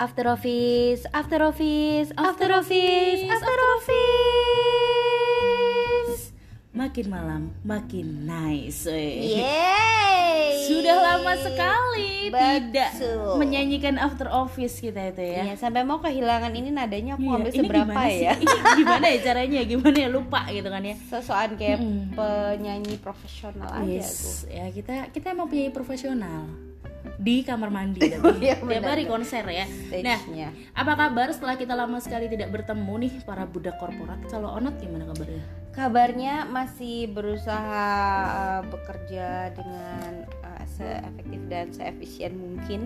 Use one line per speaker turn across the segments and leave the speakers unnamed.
After office, after office, after office, after office.
Makin malam, makin nice. weh.
Yeay.
Sudah lama sekali tidak
Betul.
menyanyikan after office kita itu ya.
Iya, sampai mau kehilangan ini nadanya aku
Iya,
ambil
ini
seberapa ya?
Ini gimana ya caranya? Gimana ya lupa gitu kan ya?
Sesoan kayak
Mm-mm.
penyanyi profesional aja aku.
Yes, ya kita kita emang penyanyi profesional di kamar mandi tapi
Iya,
tiap hari konser ya. Nah, apa kabar setelah kita lama sekali tidak bertemu nih para budak korporat? Kalau Onat gimana kabarnya?
Kabarnya masih berusaha uh, bekerja dengan seefektif dan seefisien mungkin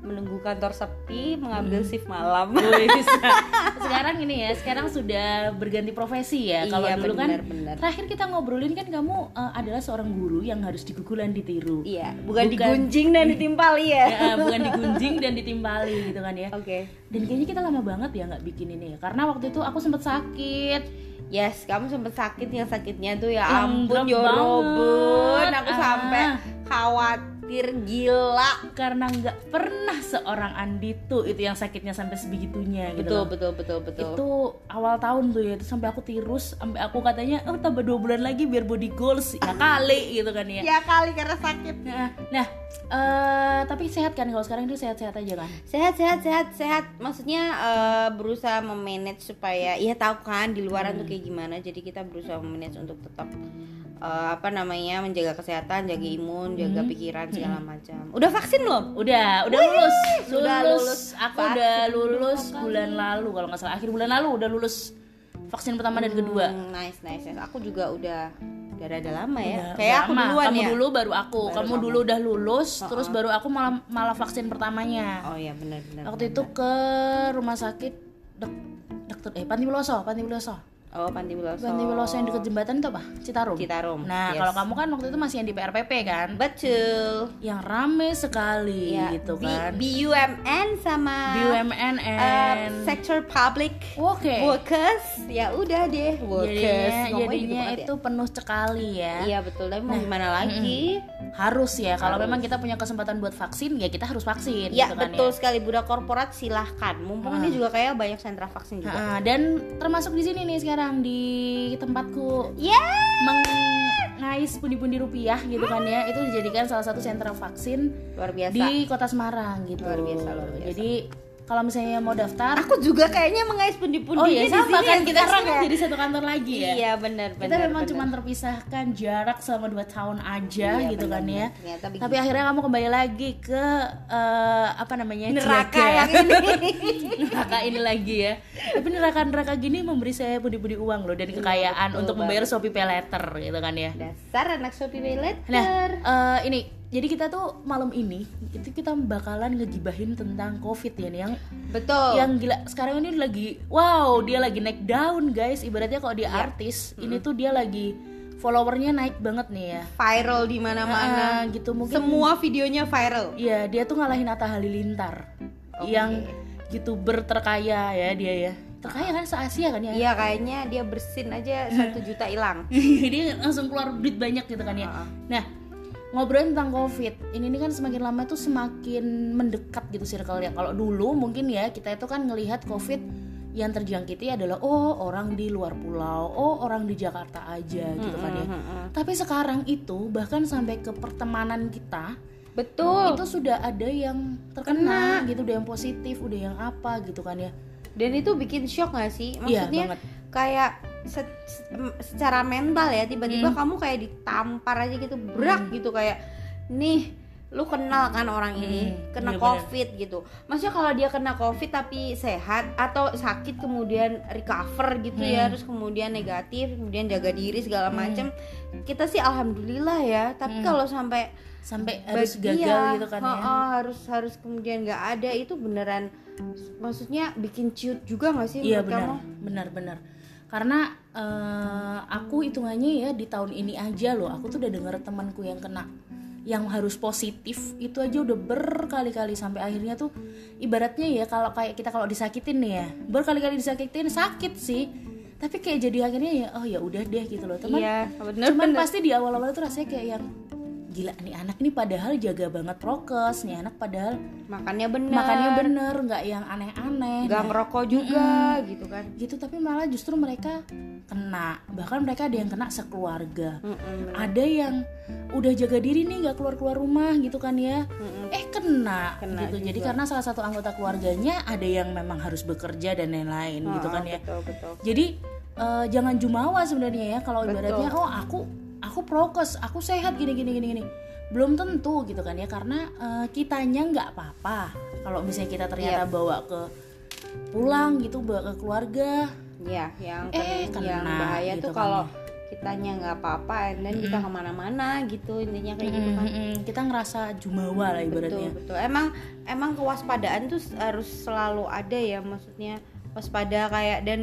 menunggu kantor sepi mengambil shift malam
sekarang ini ya, sekarang sudah berganti profesi ya. Kalau
Iya,
dulu
benar,
kan
benar.
terakhir kita ngobrolin kan kamu uh, adalah seorang guru yang harus digugulan ditiru.
iya bukan,
Bukan.
digunjing dan ditimpali ya
Ya, bukan digunjing dan ditimpali gitu kan ya.
oke
Dan kayaknya kita lama banget ya nggak bikin ini ya. Karena waktu itu aku sempat sakit.
yes kamu sempet sakit yang sakitnya tuh ya ampun jorobun aku
Ah.
sampai khawatir gila.
Karena nggak pernah seorang Andi tuh itu yang sakitnya sampai sebegitunya gitu
betul
loh.
betul betul betul.
Itu awal tahun tuh ya itu sampai aku tirus sampai aku katanya oh tambah dua bulan lagi biar body goals. Ya kali gitu kan ya.
Ya kali karena sakit.
Nah, nah eh, tapi sehat kan? Kalau sekarang itu sehat-sehat aja kan?
Sehat sehat sehat sehat. Maksudnya eh, berusaha memanage supaya ya tahu kan di luaran tuh kayak gimana. Jadi kita berusaha memanage untuk tetap eh, apa namanya menjaga kesehatan jaga imun jaga pikiran segala macam. Udah vaksin belum?
Udah udah lulus.
Sudah
lulus.
lulus.
aku
Vaksin
udah lulus bulan lalu kalau nggak salah. Akhir bulan lalu udah lulus vaksin pertama dan kedua.
Hmm, nice nice nice. Aku juga udah udah ada lama ya.
Udah-
kayak
udah
aku
lama.
duluan
kamu
ya?
dulu baru aku.
Baru
kamu
kamu.
dulu udah lulus terus baru aku malah malah vaksin pertamanya.
Oh iya benar benar
waktu itu ke rumah sakit dok dokter eh Panti Wiloso Panti
oh panti wiloso.
Panti Wiloso yang deket jembatan itu apa? Citarum?
Citarum,
nah
yes.
kalau kamu kan waktu itu masih yang di PRPP kan?
Betul.
Yang rame sekali
ya
gitu
B-
kan.
BUMN sama
BUMN
eh,
and
sector public
Oke
workers. Ya udah deh workers.
Jadinya,
Ngomongnya
jadinya
gitu banget
itu penuh sekali ya.
Ya. iya betul. Tapi mau gimana lagi
harus ya kalau memang kita punya kesempatan buat vaksin ya kita harus vaksin
ya
gitu kan
betul sekali budak korporat silahkan. Mumpung ini juga kayak banyak sentra vaksin juga.
Nah, dan termasuk di sini nih sekarang di tempatku
ya!
mengais pundi-pundi rupiah gitu kan ya. Itu dijadikan salah satu sentra vaksin
luar biasa.
di kota Semarang gitu.
Luar biasa, luar biasa.
jadi kalau misalnya mau daftar
aku juga kayaknya mengais pundi-pundi
oh iya
di
sama
sini
kan
ya
kita
sekarang ya.
jadi satu kantor lagi ya
iya benar
kita
benar
memang
benar.
cuma terpisahkan jarak selama dua tahun aja
Iya,
gitu
benar,
kan ya.
Ternyata begitu.
tapi akhirnya kamu kembali lagi ke eh, apa namanya
neraka
Ciaga.
yang ini
neraka ini lagi ya tapi neraka neraka gini memberi saya budi-budi uang loh dan kekayaan
betul
untuk membayar Shopee Pay gitu kan ya
dasar anak Shopee Pay
nah eh, ini jadi kita tuh malam ini itu kita bakalan ngegibahin tentang covid ya nih yang
betul
yang gila sekarang ini lagi wow dia lagi naik down guys ibaratnya kalau dia
Iya.
artis ini tuh dia lagi followernya naik banget nih ya
viral di mana-mana
Ah, gitu mungkin
semua videonya viral
Iya, dia tuh ngalahin Atta Halilintar
Oke.
yang youtuber terkaya ya dia ya. Terkaya kan se Asia kan ya.
Iya kayaknya dia bersin aja satu juta hilang.
dia langsung keluar duit banyak gitu kan ya. Nah, ngobrolin tentang COVID, ini, ini kan semakin lama tuh semakin mendekat gitu circle-nya. Kalau dulu mungkin ya kita itu kan ngelihat COVID yang terjangkiti adalah oh orang di luar pulau, oh orang di Jakarta aja gitu kan ya. Tapi sekarang itu bahkan sampai ke pertemanan kita
Betul.
itu sudah ada yang terkena gitu, udah yang positif, udah yang apa gitu kan ya.
Dan itu bikin shock gak sih?
Iya,
Maksudnya
banget.
kayak se- secara mental ya tiba-tiba
Hmm.
kamu kayak ditampar aja gitu berak gitu kayak nih lu kenal kan orang ini
Hmm,
kena
iya bener.
covid gitu maksudnya kalau dia kena covid tapi sehat atau sakit kemudian recover gitu
Hmm.
ya terus kemudian negatif kemudian jaga diri segala macam kita sih alhamdulillah ya tapi kalau sampai
Sampai Hmm. harus gagal gitu kan ya.
ha-ha, harus harus kemudian nggak ada itu beneran maksudnya bikin ciut juga nggak sih
Iya benar,
kamu?
benar benar. Karena eh, aku hitungannya ya di tahun ini aja loh, aku tuh udah denger temanku yang kena yang harus positif itu aja udah berkali-kali sampai akhirnya tuh ibaratnya ya kalau kayak kita kalau disakitin nih ya berkali-kali disakitin sakit sih tapi kayak jadi akhirnya ya oh ya udah deh gitu loh teman
Iya, bener
cuman
bener.
pasti di awal-awal tuh rasanya kayak yang gila nih anak ini padahal jaga banget prokes nih anak padahal
makannya bener.
makannya bener nggak yang aneh-aneh
nggak
Nah,
ngerokok juga gitu kan.
Gitu tapi malah justru mereka kena. Bahkan mereka ada yang kena sekeluarga.
Mm-mm.
ada yang udah jaga diri nih nggak keluar keluar rumah gitu kan ya.
Mm-mm.
eh kena,
Kena
gitu. Jadi
juga.
karena salah satu anggota keluarganya ada yang memang harus bekerja dan lain-lain gitu
Oh,
kan ya.
betul betul.
Jadi eh, jangan jumawa sebenarnya ya kalau ibaratnya oh aku aku prokes aku sehat gini gini gini gini. Belum tentu gitu kan ya karena eh, kitanya nggak apa-apa. Kalau misalnya kita ternyata
Iya.
bawa ke pulang gitu bawa ke keluarga
ya yang
Eh,
ken- yang
kena
bahaya
gitu
tuh
kan
kalau kitanya nggak apa-apa and then kita ke mana-mana gitu intinya kayak gitu kan.
kita ngerasa jumawa lah
betul
ibaratnya.
betul. Emang emang kewaspadaan tuh harus selalu ada ya maksudnya waspada kayak dan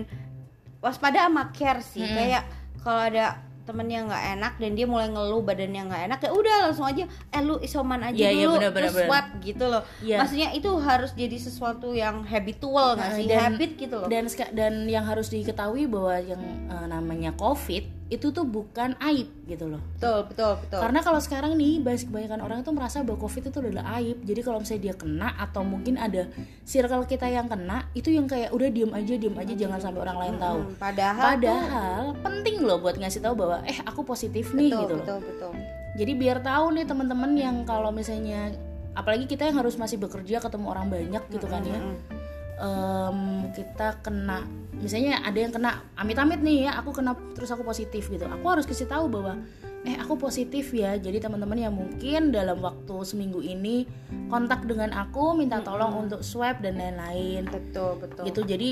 waspada sama care sih. Kayak kalau ada temennya nggak enak dan dia mulai ngeluh badannya nggak enak ya udah langsung aja eh lu isoman aja
Iya, iya,
dulu
benar, benar,
terus swab gitu loh.
Iya.
maksudnya itu harus jadi sesuatu yang habitual nggak
Nah,
sih?
dan-
habit gitu loh.
dan dan yang harus diketahui bahwa yang eh, namanya covid itu tuh bukan aib gitu loh
betul betul betul
Karena kalau sekarang nih banyak kebanyakan orang itu merasa bahwa COVID itu adalah aib. Jadi kalau misalnya dia kena atau mungkin ada circle kita yang kena, itu yang kayak udah diem aja, diem aja, jangan sampai orang lain tahu.
Hmm, padahal tuh-
Padahal penting loh buat ngasih tahu bahwa eh aku positif nih
betul
gitu loh.
betul betul
Jadi biar tahu nih teman-teman yang kalau misalnya apalagi kita yang harus masih bekerja ketemu orang banyak gitu kan ya.
Mm-mm.
Em, kita kena misalnya ada yang kena amit-amit nih ya aku kena terus aku positif gitu. Aku harus kasih tahu bahwa eh aku positif ya jadi teman-teman yang mungkin dalam waktu seminggu ini kontak dengan aku minta tolong untuk swab dan lain-lain.
Betul betul.
Gitu jadi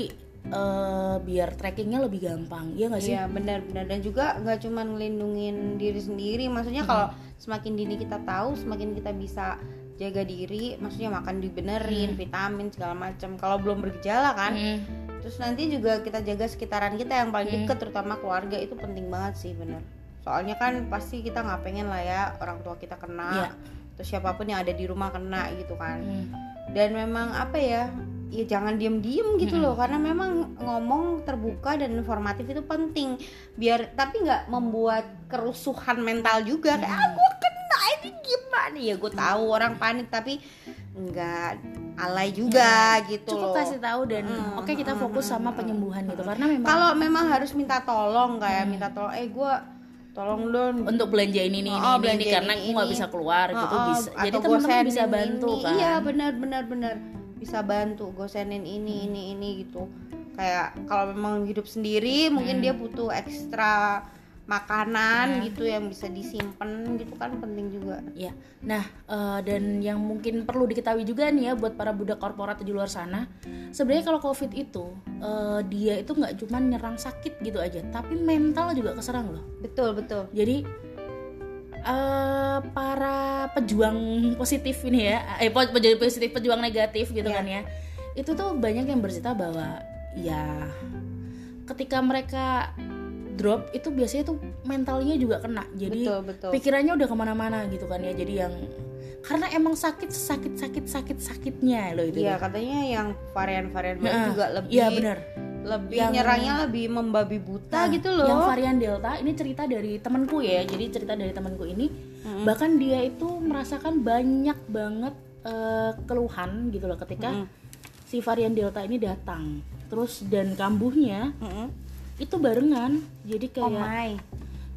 eh, biar trackingnya lebih gampang ya nggak sih?
Iya benar-benar dan juga nggak cuma ngelindungin diri sendiri, maksudnya kalau semakin dini kita tahu, semakin kita bisa jaga diri, maksudnya makan dibenerin, vitamin segala macam. Kalau belum bergejala kan,
Mm.
terus nanti juga kita jaga sekitaran kita yang paling deket, terutama keluarga itu penting banget sih bener. Soalnya kan pasti kita nggak pengen lah ya orang tua kita kena,
Iya.
terus siapa pun yang ada di rumah kena gitu kan
Mm.
dan memang apa ya ya jangan diem-diem gitu loh karena memang ngomong terbuka dan informatif itu penting biar tapi nggak membuat kerusuhan mental juga kayak ah gue ini gimana ya gue tahu orang panik tapi nggak alay juga gitu
cukup
loh.
kasih tahu dan oke kita fokus sama penyembuhan gitu karena memang
kalau memang harus minta tolong kayak minta tolong eh gue tolong dong.
Untuk belanja ini ini ini,
Oh,
ini,
belanja
karena
ini,
aku nggak
ini.
bisa keluar gitu
Oh, oh,
bisa. Jadi teman-teman bisa bantu
ini.
kan.
iya benar benar benar. Bisa bantu gosenin ini ini ini gitu. Kayak kalau memang hidup sendiri mungkin dia butuh ekstra makanan gitu yang bisa disimpan gitu kan penting juga
Ya, nah eh, dan yang mungkin perlu diketahui juga nih ya buat para budak korporat di luar sana, sebenarnya kalau COVID itu eh, dia itu nggak cuma nyerang sakit gitu aja, tapi mental juga keserang loh.
betul betul
Jadi eh, para pejuang positif ini ya, eh pejuang positif, pejuang negatif gitu
Iya.
kan ya, itu tuh banyak yang bercerita bahwa ya ketika mereka drop itu biasanya tuh mentalnya juga kena. Jadi
betul betul.
pikirannya udah ke mana-mana gitu kan ya. Jadi yang karena emang sakit sakit sakit sakit sakitnya loh itu
iya katanya yang varian-varian baru
Nah,
juga lebih
iya benar.
lebih
Yang-
nyerangnya lebih membabi buta
Nah,
gitu loh.
yang varian delta ini cerita dari temanku ya. Jadi cerita dari temanku ini bahkan dia itu merasakan banyak banget eh, keluhan gitu loh ketika
Mm.
si varian delta ini datang. Terus dan kambuhnya
Mm-mm.
Itu barengan. Jadi
oh
kayak
my.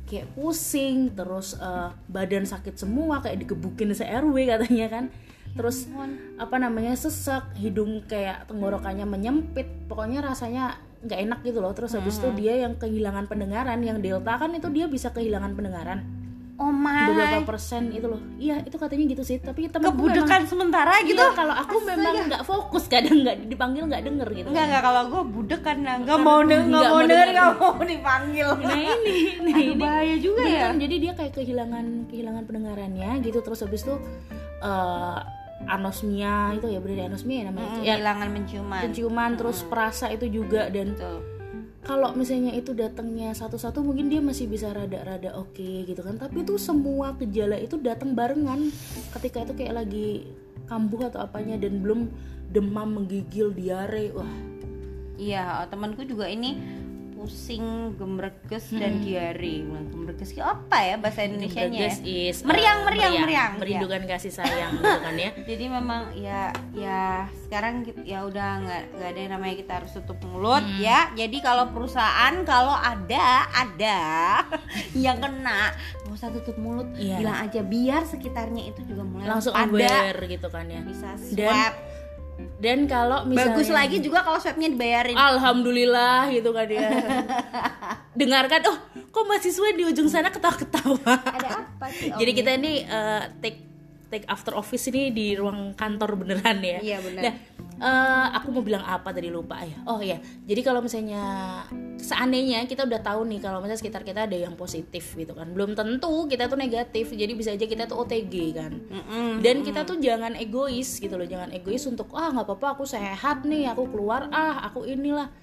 kayak pusing terus eh, badan sakit semua kayak digebukin se RW katanya kan. Terus apa namanya sesak hidung kayak tenggorokannya menyempit pokoknya rasanya nggak enak gitu loh. Terus habis itu dia yang kehilangan pendengaran yang delta kan itu dia bisa kehilangan pendengaran
oh my.
Beberapa persen itu loh. Iya itu katanya gitu sih. Tapi temen
kebudekan sementara gitu?
Gitu kalau aku memang nggak fokus kadang nggak dipanggil nggak denger gitu.
Enggak enggak kalau gue budek kan nggak mau denger nggak mau denger nggak mau dipanggil.
nah ini nah
Aduh,
ini.
bahaya juga ya.
Beneran, jadi dia kayak kehilangan kehilangan pendengarannya gitu. Terus habis itu eh, anosmia itu ya bener ya, anosmia ya namanya. Ya
Kehilangan penciuman.
penciuman terus perasa itu juga dan
Betul.
Kalau misalnya itu datangnya satu-satu mungkin dia masih bisa rada-rada oke gitu kan. Tapi itu semua gejala itu datang barengan. Ketika itu kayak lagi kambuh atau apanya dan belum demam menggigil diare wah.
Iya temanku juga ini pusing, gemerges dan diare. Itu apa ya bahasa Indonesia nya?
Gemerges is uh,
Meriang, meriang, meriang.
merindukan kasih sayang gitu kan ya
Jadi memang ya ya sekarang kit- ya udah nggak nggak ada yang namanya kita harus tutup mulut
Hmm.
ya. Jadi kalau perusahaan kalau ada ada yang kena nggak usah tutup mulut,
Iya.
bilang aja biar sekitarnya itu juga mulai
langsung
ada
aware gitu kan ya
bisa swab.
dan kalau misalnya
Bagus lagi juga kalau swabnya dibayarin.
Alhamdulillah gitu kan ya dengarkan oh kok mahasiswa di ujung sana ketawa-ketawa
Ada apa sih?
Jadi kita ini eh, take take after office ini di ruang kantor beneran ya.
Iya, bener.
nah eh, aku mau bilang apa tadi lupa ya? Oh ya jadi kalau misalnya seandainya kita udah tahu nih kalau misalnya sekitar kita ada yang positif gitu kan belum tentu kita tuh negatif jadi bisa aja kita tuh OTG kan.
Mm-mm.
dan kita tuh jangan egois gitu loh jangan egois untuk ah nggak apa-apa aku sehat nih aku keluar ah aku inilah.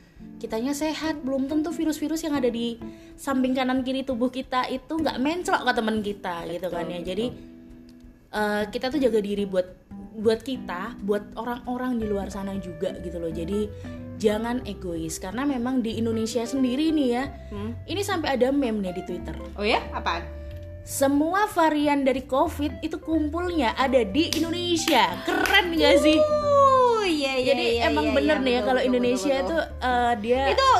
Kitanya sehat belum tentu virus-virus yang ada di samping kanan kiri tubuh kita itu nggak menclok ke teman kita gitu kan ya. Jadi eh, kita tuh jaga diri buat buat kita buat orang-orang di luar sana juga gitu loh jadi jangan egois karena memang di Indonesia sendiri nih ya
Hmm.
ini sampai ada meme nih di Twitter
Oh ya, apaan?
semua varian dari COVID itu kumpulnya ada di Indonesia. Keren gak sih?
Oh iya iya.
Jadi
iya,
emang
iya,
bener
iya,
nih ya kalau Indonesia
betul,
itu
betul.
eh, dia
itu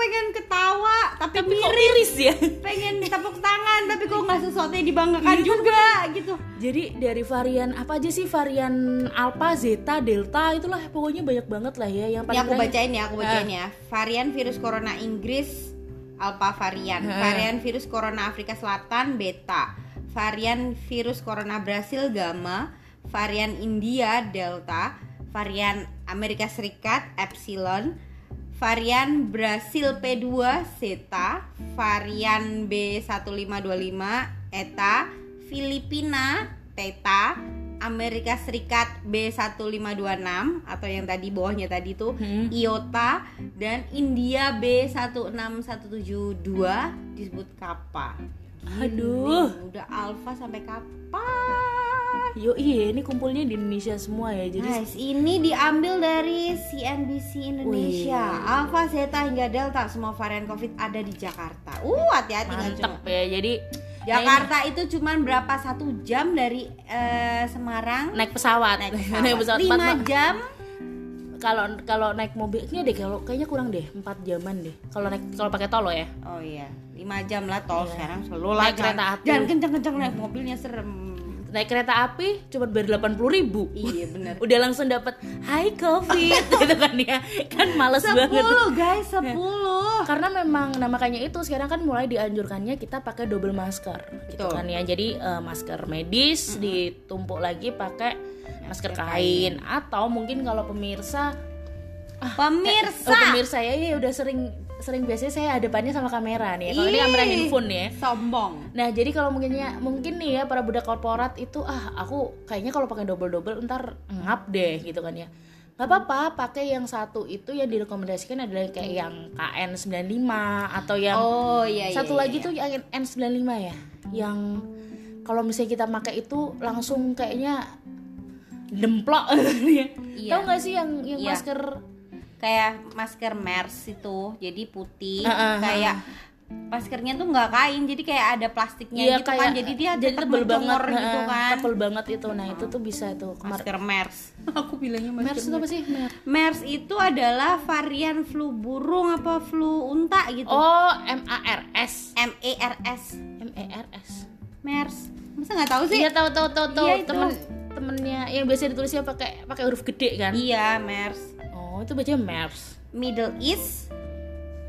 pengen ketawa tapi,
tapi kok
miris.
miris ya.
Pengen tepuk tangan tapi kok nggak sesuatu yang dibanggakan juga gitu.
Jadi dari varian apa aja sih? Varian Alpha, Zeta, Delta itulah pokoknya banyak banget lah ya. Yang
Ini aku
keren-
bacain ya, aku bacain ya. Varian virus corona Inggris alpha varian, varian virus corona Afrika Selatan beta, varian virus corona Brasil gamma, varian India delta, varian Amerika Serikat epsilon, varian Brasil P2 zeta, varian B1525 eta, Filipina theta, Amerika Serikat B1526 atau yang tadi bawahnya tadi tuh
Hmm.
iota dan India B16172 disebut kappa.
Aduh.
Udah alfa sampai kappa.
Yo iya ini kumpulnya di Indonesia semua ya. Jadi
Guys, ini diambil dari CNBC Indonesia. Alpha, Zeta hingga Delta semua varian COVID ada di Jakarta. Uh, hati-hati nggak cuma.
mantep ya. Jadi
Jakarta itu cuman berapa satu jam dari eh, Semarang
naik pesawat.
naik
naik
pesawat.
pesawat.
5
Empat-
jam
Kalau kalau naik mobilnya deh kalau kayaknya kurang deh 4 jaman deh. Kalau naik kalau pakai tol lo ya.
Oh iya, 5 jam lah tol
Iya.
sekarang selalu lah.
Naik kereta api.
Jangan kencang-kencang naik mobilnya serem.
Naik kereta api cuma bayar 80 ribu.
Iya bener.
Udah langsung dapat high covid. Gitu kan ya. Kan males banget.
10 guys, 10
karena memang nah makanya itu sekarang kan mulai dianjurkannya kita pakai double masker. Gitu
Betul.
kan ya. Jadi eh, masker medis ditumpuk lagi pakai masker
Masker
kain. Atau mungkin kalau pemirsa
Pemirsa
oh, pemirsa ya ya udah sering sering biasanya saya hadapannya sama kamera nih ya. kalau ini kamera handphone ya
Sombong
Nah jadi kalau mungkinnya mungkin nih ya para budak korporat itu ah aku kayaknya kalau pakai double double ntar ngap deh gitu kan ya nggak apa-apa pakai yang satu itu yang direkomendasikan adalah kayak yang KN95 atau yang
Oh iya iya
satu
iya,
lagi
iya.
tuh yang N95 ya yang kalau misalnya kita pakai itu langsung kayaknya demplok ya.
Iya.
Tahu nggak sih yang yang
Iya.
masker
Kayak masker MERS itu Jadi putih
Heeh,
Kayak Maskernya tuh nggak kain Jadi kayak ada plastiknya
Iya
gitu
kayak
kan Jadi dia
jadi tebel banget
gitu
heeh,
kan
tebel banget itu nah itu tuh bisa tuh
Masker MERS Aku bilangnya masker
MERS itu apa sih MERS
MERS itu adalah varian flu burung apa flu unta gitu.
Oh, M A R S.
M E R S.
M E R S.
MERS. Masa nggak tahu sih?
Iya tahu tahu tahu tahu
Iya,
temen temennya yang biasa ditulisnya pakai pakai huruf gede kan?
Iya, MERS.
Oh, itu bacanya MERS.
Middle East.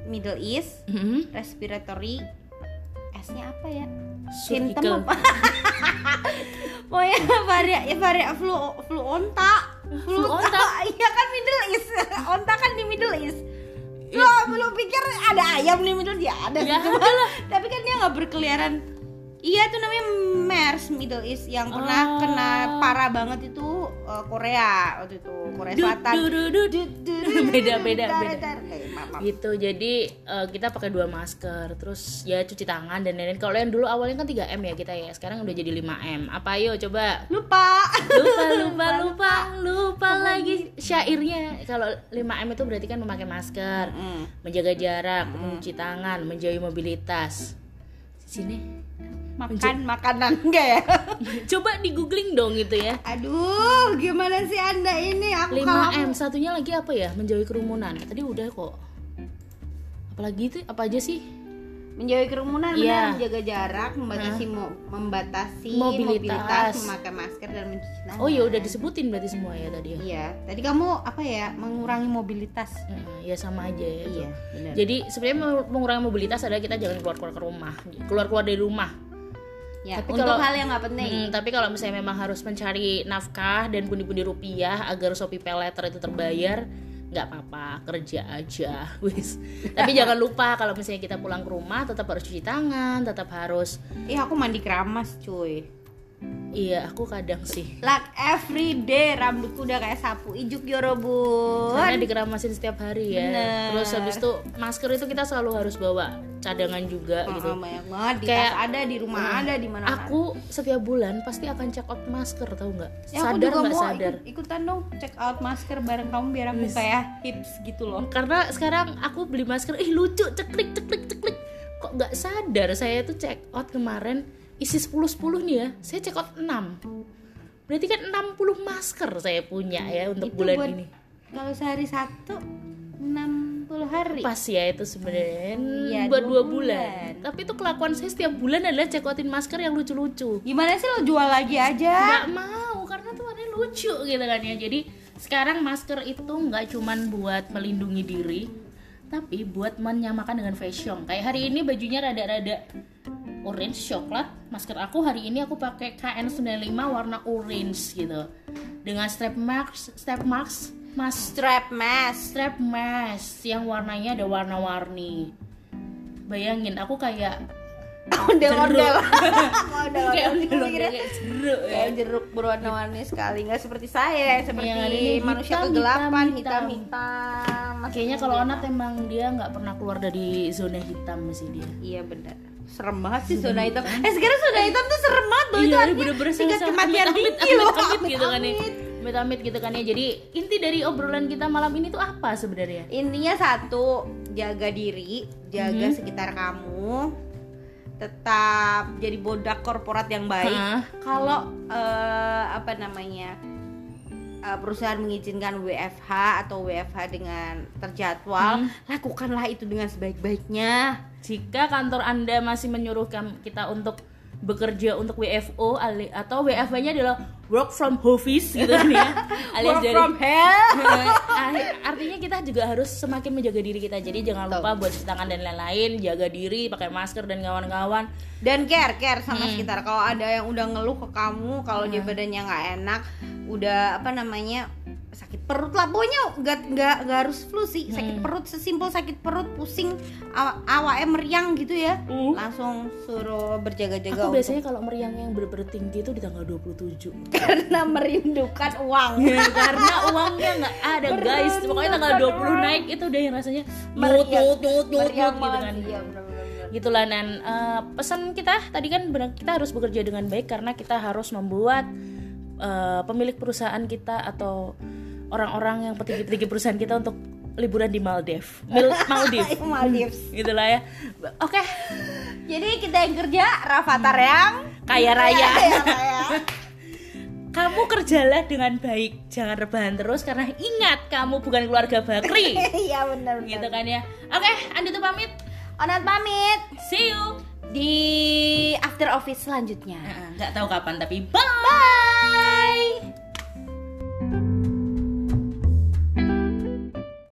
Middle East
Mhm.
respiratory S-nya apa ya? Symptom apa? Pokoknya varian ya varian flu flu onta.
Flu onta?
Iya kan Middle East. Onta kan di Middle East. Lo belum pikir ada ayam di Middle East? Ya ada.
Ya.
Tapi kan dia nggak berkeliaran. Iya itu namanya MERS Middle East yang pernah
Oh.
kena parah banget itu uh, Korea waktu itu Korea Selatan.
Beda beda beda. gitu jadi eh, kita pakai dua masker terus ya cuci tangan dan lain-lain. Kalau yang dulu awalnya kan 3 m ya kita ya sekarang udah jadi 5 m. Apa ayo coba?
Lupa.
lupa lupa lupa lupa lagi syairnya. Kalau 5 m itu berarti kan memakai masker
Mm.
menjaga jarak mencuci tangan menjauhi mobilitas sini.
Makan makanan enggak ya?
coba di googling dong gitu ya.
Aduh, gimana sih Anda ini? Aku
5M satunya lagi apa ya? Menjauhi kerumunan. Tadi udah kok. Apalagi itu apa aja sih
menjauhi kerumunan
Iya.
benar menjaga jarak membatasi mo- membatasi
Mobilitas.
mobilitas. memakai masker dan mencuci tangan.
Oh ya udah disebutin berarti semua ya tadi ya?
Iya. Tadi kamu apa ya mengurangi mobilitas.
Heeh, ya sama aja ya
iya benar.
Jadi sebenarnya mengurangi mobilitas adalah kita jangan keluar keluar ke rumah. Keluar keluar dari rumah.
Ya
tapi
untuk
kalau-
hal yang nggak penting.
Hmm, tapi kalau misalnya memang harus mencari nafkah dan pundi-pundi rupiah agar Shopee Pay itu terbayar, nggak apa-apa, kerja aja, wis. Tapi jangan lupa kalau misalnya kita pulang ke rumah tetap harus cuci tangan, tetap harus
Ih aku mandi keramas cuy
iya, aku kadang sih.
Like every day rambutku udah kayak sapu ijuk
Karena
yorobun
dikeramasin setiap hari ya.
Bener.
Terus habis itu masker itu kita selalu harus bawa cadangan juga
Oh,
gitu.
banyak banget di
Kayak-
ada di rumah ada di mana
Aku setiap bulan pasti akan check out masker tahu nggak?
ya,
sadar nggak sadar?
ikut, ikutan dong check out masker bareng kamu biar aku kayak hips gitu loh
karena sekarang aku beli masker ih lucu ceklik ceklik ceklik kok nggak sadar saya tuh check out kemarin isi 10-10 nih ya saya check out 6 berarti kan 60 masker saya punya ya untuk
Itu
bulan
buat-
ini.
kalau sehari satu 60 hari.
Pas ya itu sebenarnya
Iya,
buat
dua
bulan.
bulan.
tapi itu kelakuan saya setiap bulan adalah check outin masker yang lucu-lucu.
Gimana sih lo jual lagi aja?
Nggak mau karena tuh warnanya lucu gitu kan ya. Jadi sekarang masker itu nggak cuman buat melindungi diri tapi buat menyamakan dengan fashion kayak hari ini bajunya rada-rada orange coklat. Masker aku hari ini aku pakai KN95 warna orange gitu. Dengan strap mask strap mask mas
strap mask.
strap mask yang warnanya ada warna-warni. Bayangin aku kayak
ondel-ondel ondel-ondel
kayak jeruk ya
jeruk berwarna-warni sekali nggak seperti saya seperti
Yang ada ini
manusia
hitam,
kegelapan
hitam, hitam.
hitam-hitam
Kayaknya kalau Onat emang dia nggak pernah keluar dari zona hitam sih dia.
iya benar serem banget sih zona hitam eh sekarang zona hitam tuh serem banget loh itu
Iya,
artinya
bener-bener
tingkat kematian tinggi loh
gitu kan ya.
Amit-amit.
Amit-amit gitu kan ya. Jadi inti dari obrolan kita malam ini tuh apa sebenarnya?
intinya satu jaga diri jaga
Mhm.
sekitar kamu tetap jadi bodak korporat yang baik. Kalau eh, apa namanya eh, perusahaan mengizinkan WFH atau WFH dengan terjadwal
Hmm.
lakukanlah itu dengan sebaik-baiknya.
Jika kantor Anda masih menyuruh kam- kita untuk bekerja untuk WFO atau WFH-nya adalah work from office gitu kan ya. Alias
Work
dari
from hell.
Ar- artinya kita juga harus semakin menjaga diri kita. Jadi jangan lupa buat cuci tangan dan lain-lain jaga diri pakai masker dan kawan-kawan.
Dan care care sama
Hmm.
sekitar. Kalau ada yang udah ngeluh ke kamu kalau dia badannya nggak enak udah apa namanya perut lah. Pokoknya nggak nggak nggak harus flu sih. Sakit perut sesimpel sakit perut pusing aw awaknya meriang gitu ya.
Uh.
langsung suruh berjaga-jaga
aku biasanya kalau meriang yang bener-bener tinggi itu di tanggal 27
karena merindukan uang.
Ya, karena uangnya nggak ada guys. Pokoknya tanggal 20 naik itu udah yang rasanya
Meriang. Meriang
gitu kan.
Iya, bener-bener.
gitulah dan eh, pesan kita tadi kan benar kita harus bekerja dengan baik karena kita harus membuat eh, pemilik perusahaan kita atau orang-orang yang petinggi-petinggi perusahaan kita untuk liburan di Maldives Mil- Maldives
Maldives
gitulah ya. Oke.
Jadi kita yang kerja Rafathar yang
kaya raya.
Kaya raya.
kamu kerjalah dengan baik jangan rebahan terus karena ingat kamu bukan keluarga Bakri.
Iya benar
gitu kan ya. Oke Andi tuh pamit.
Onat pamit.
See you.
Di after office selanjutnya.
Nggak tahu kapan tapi bye.
Bye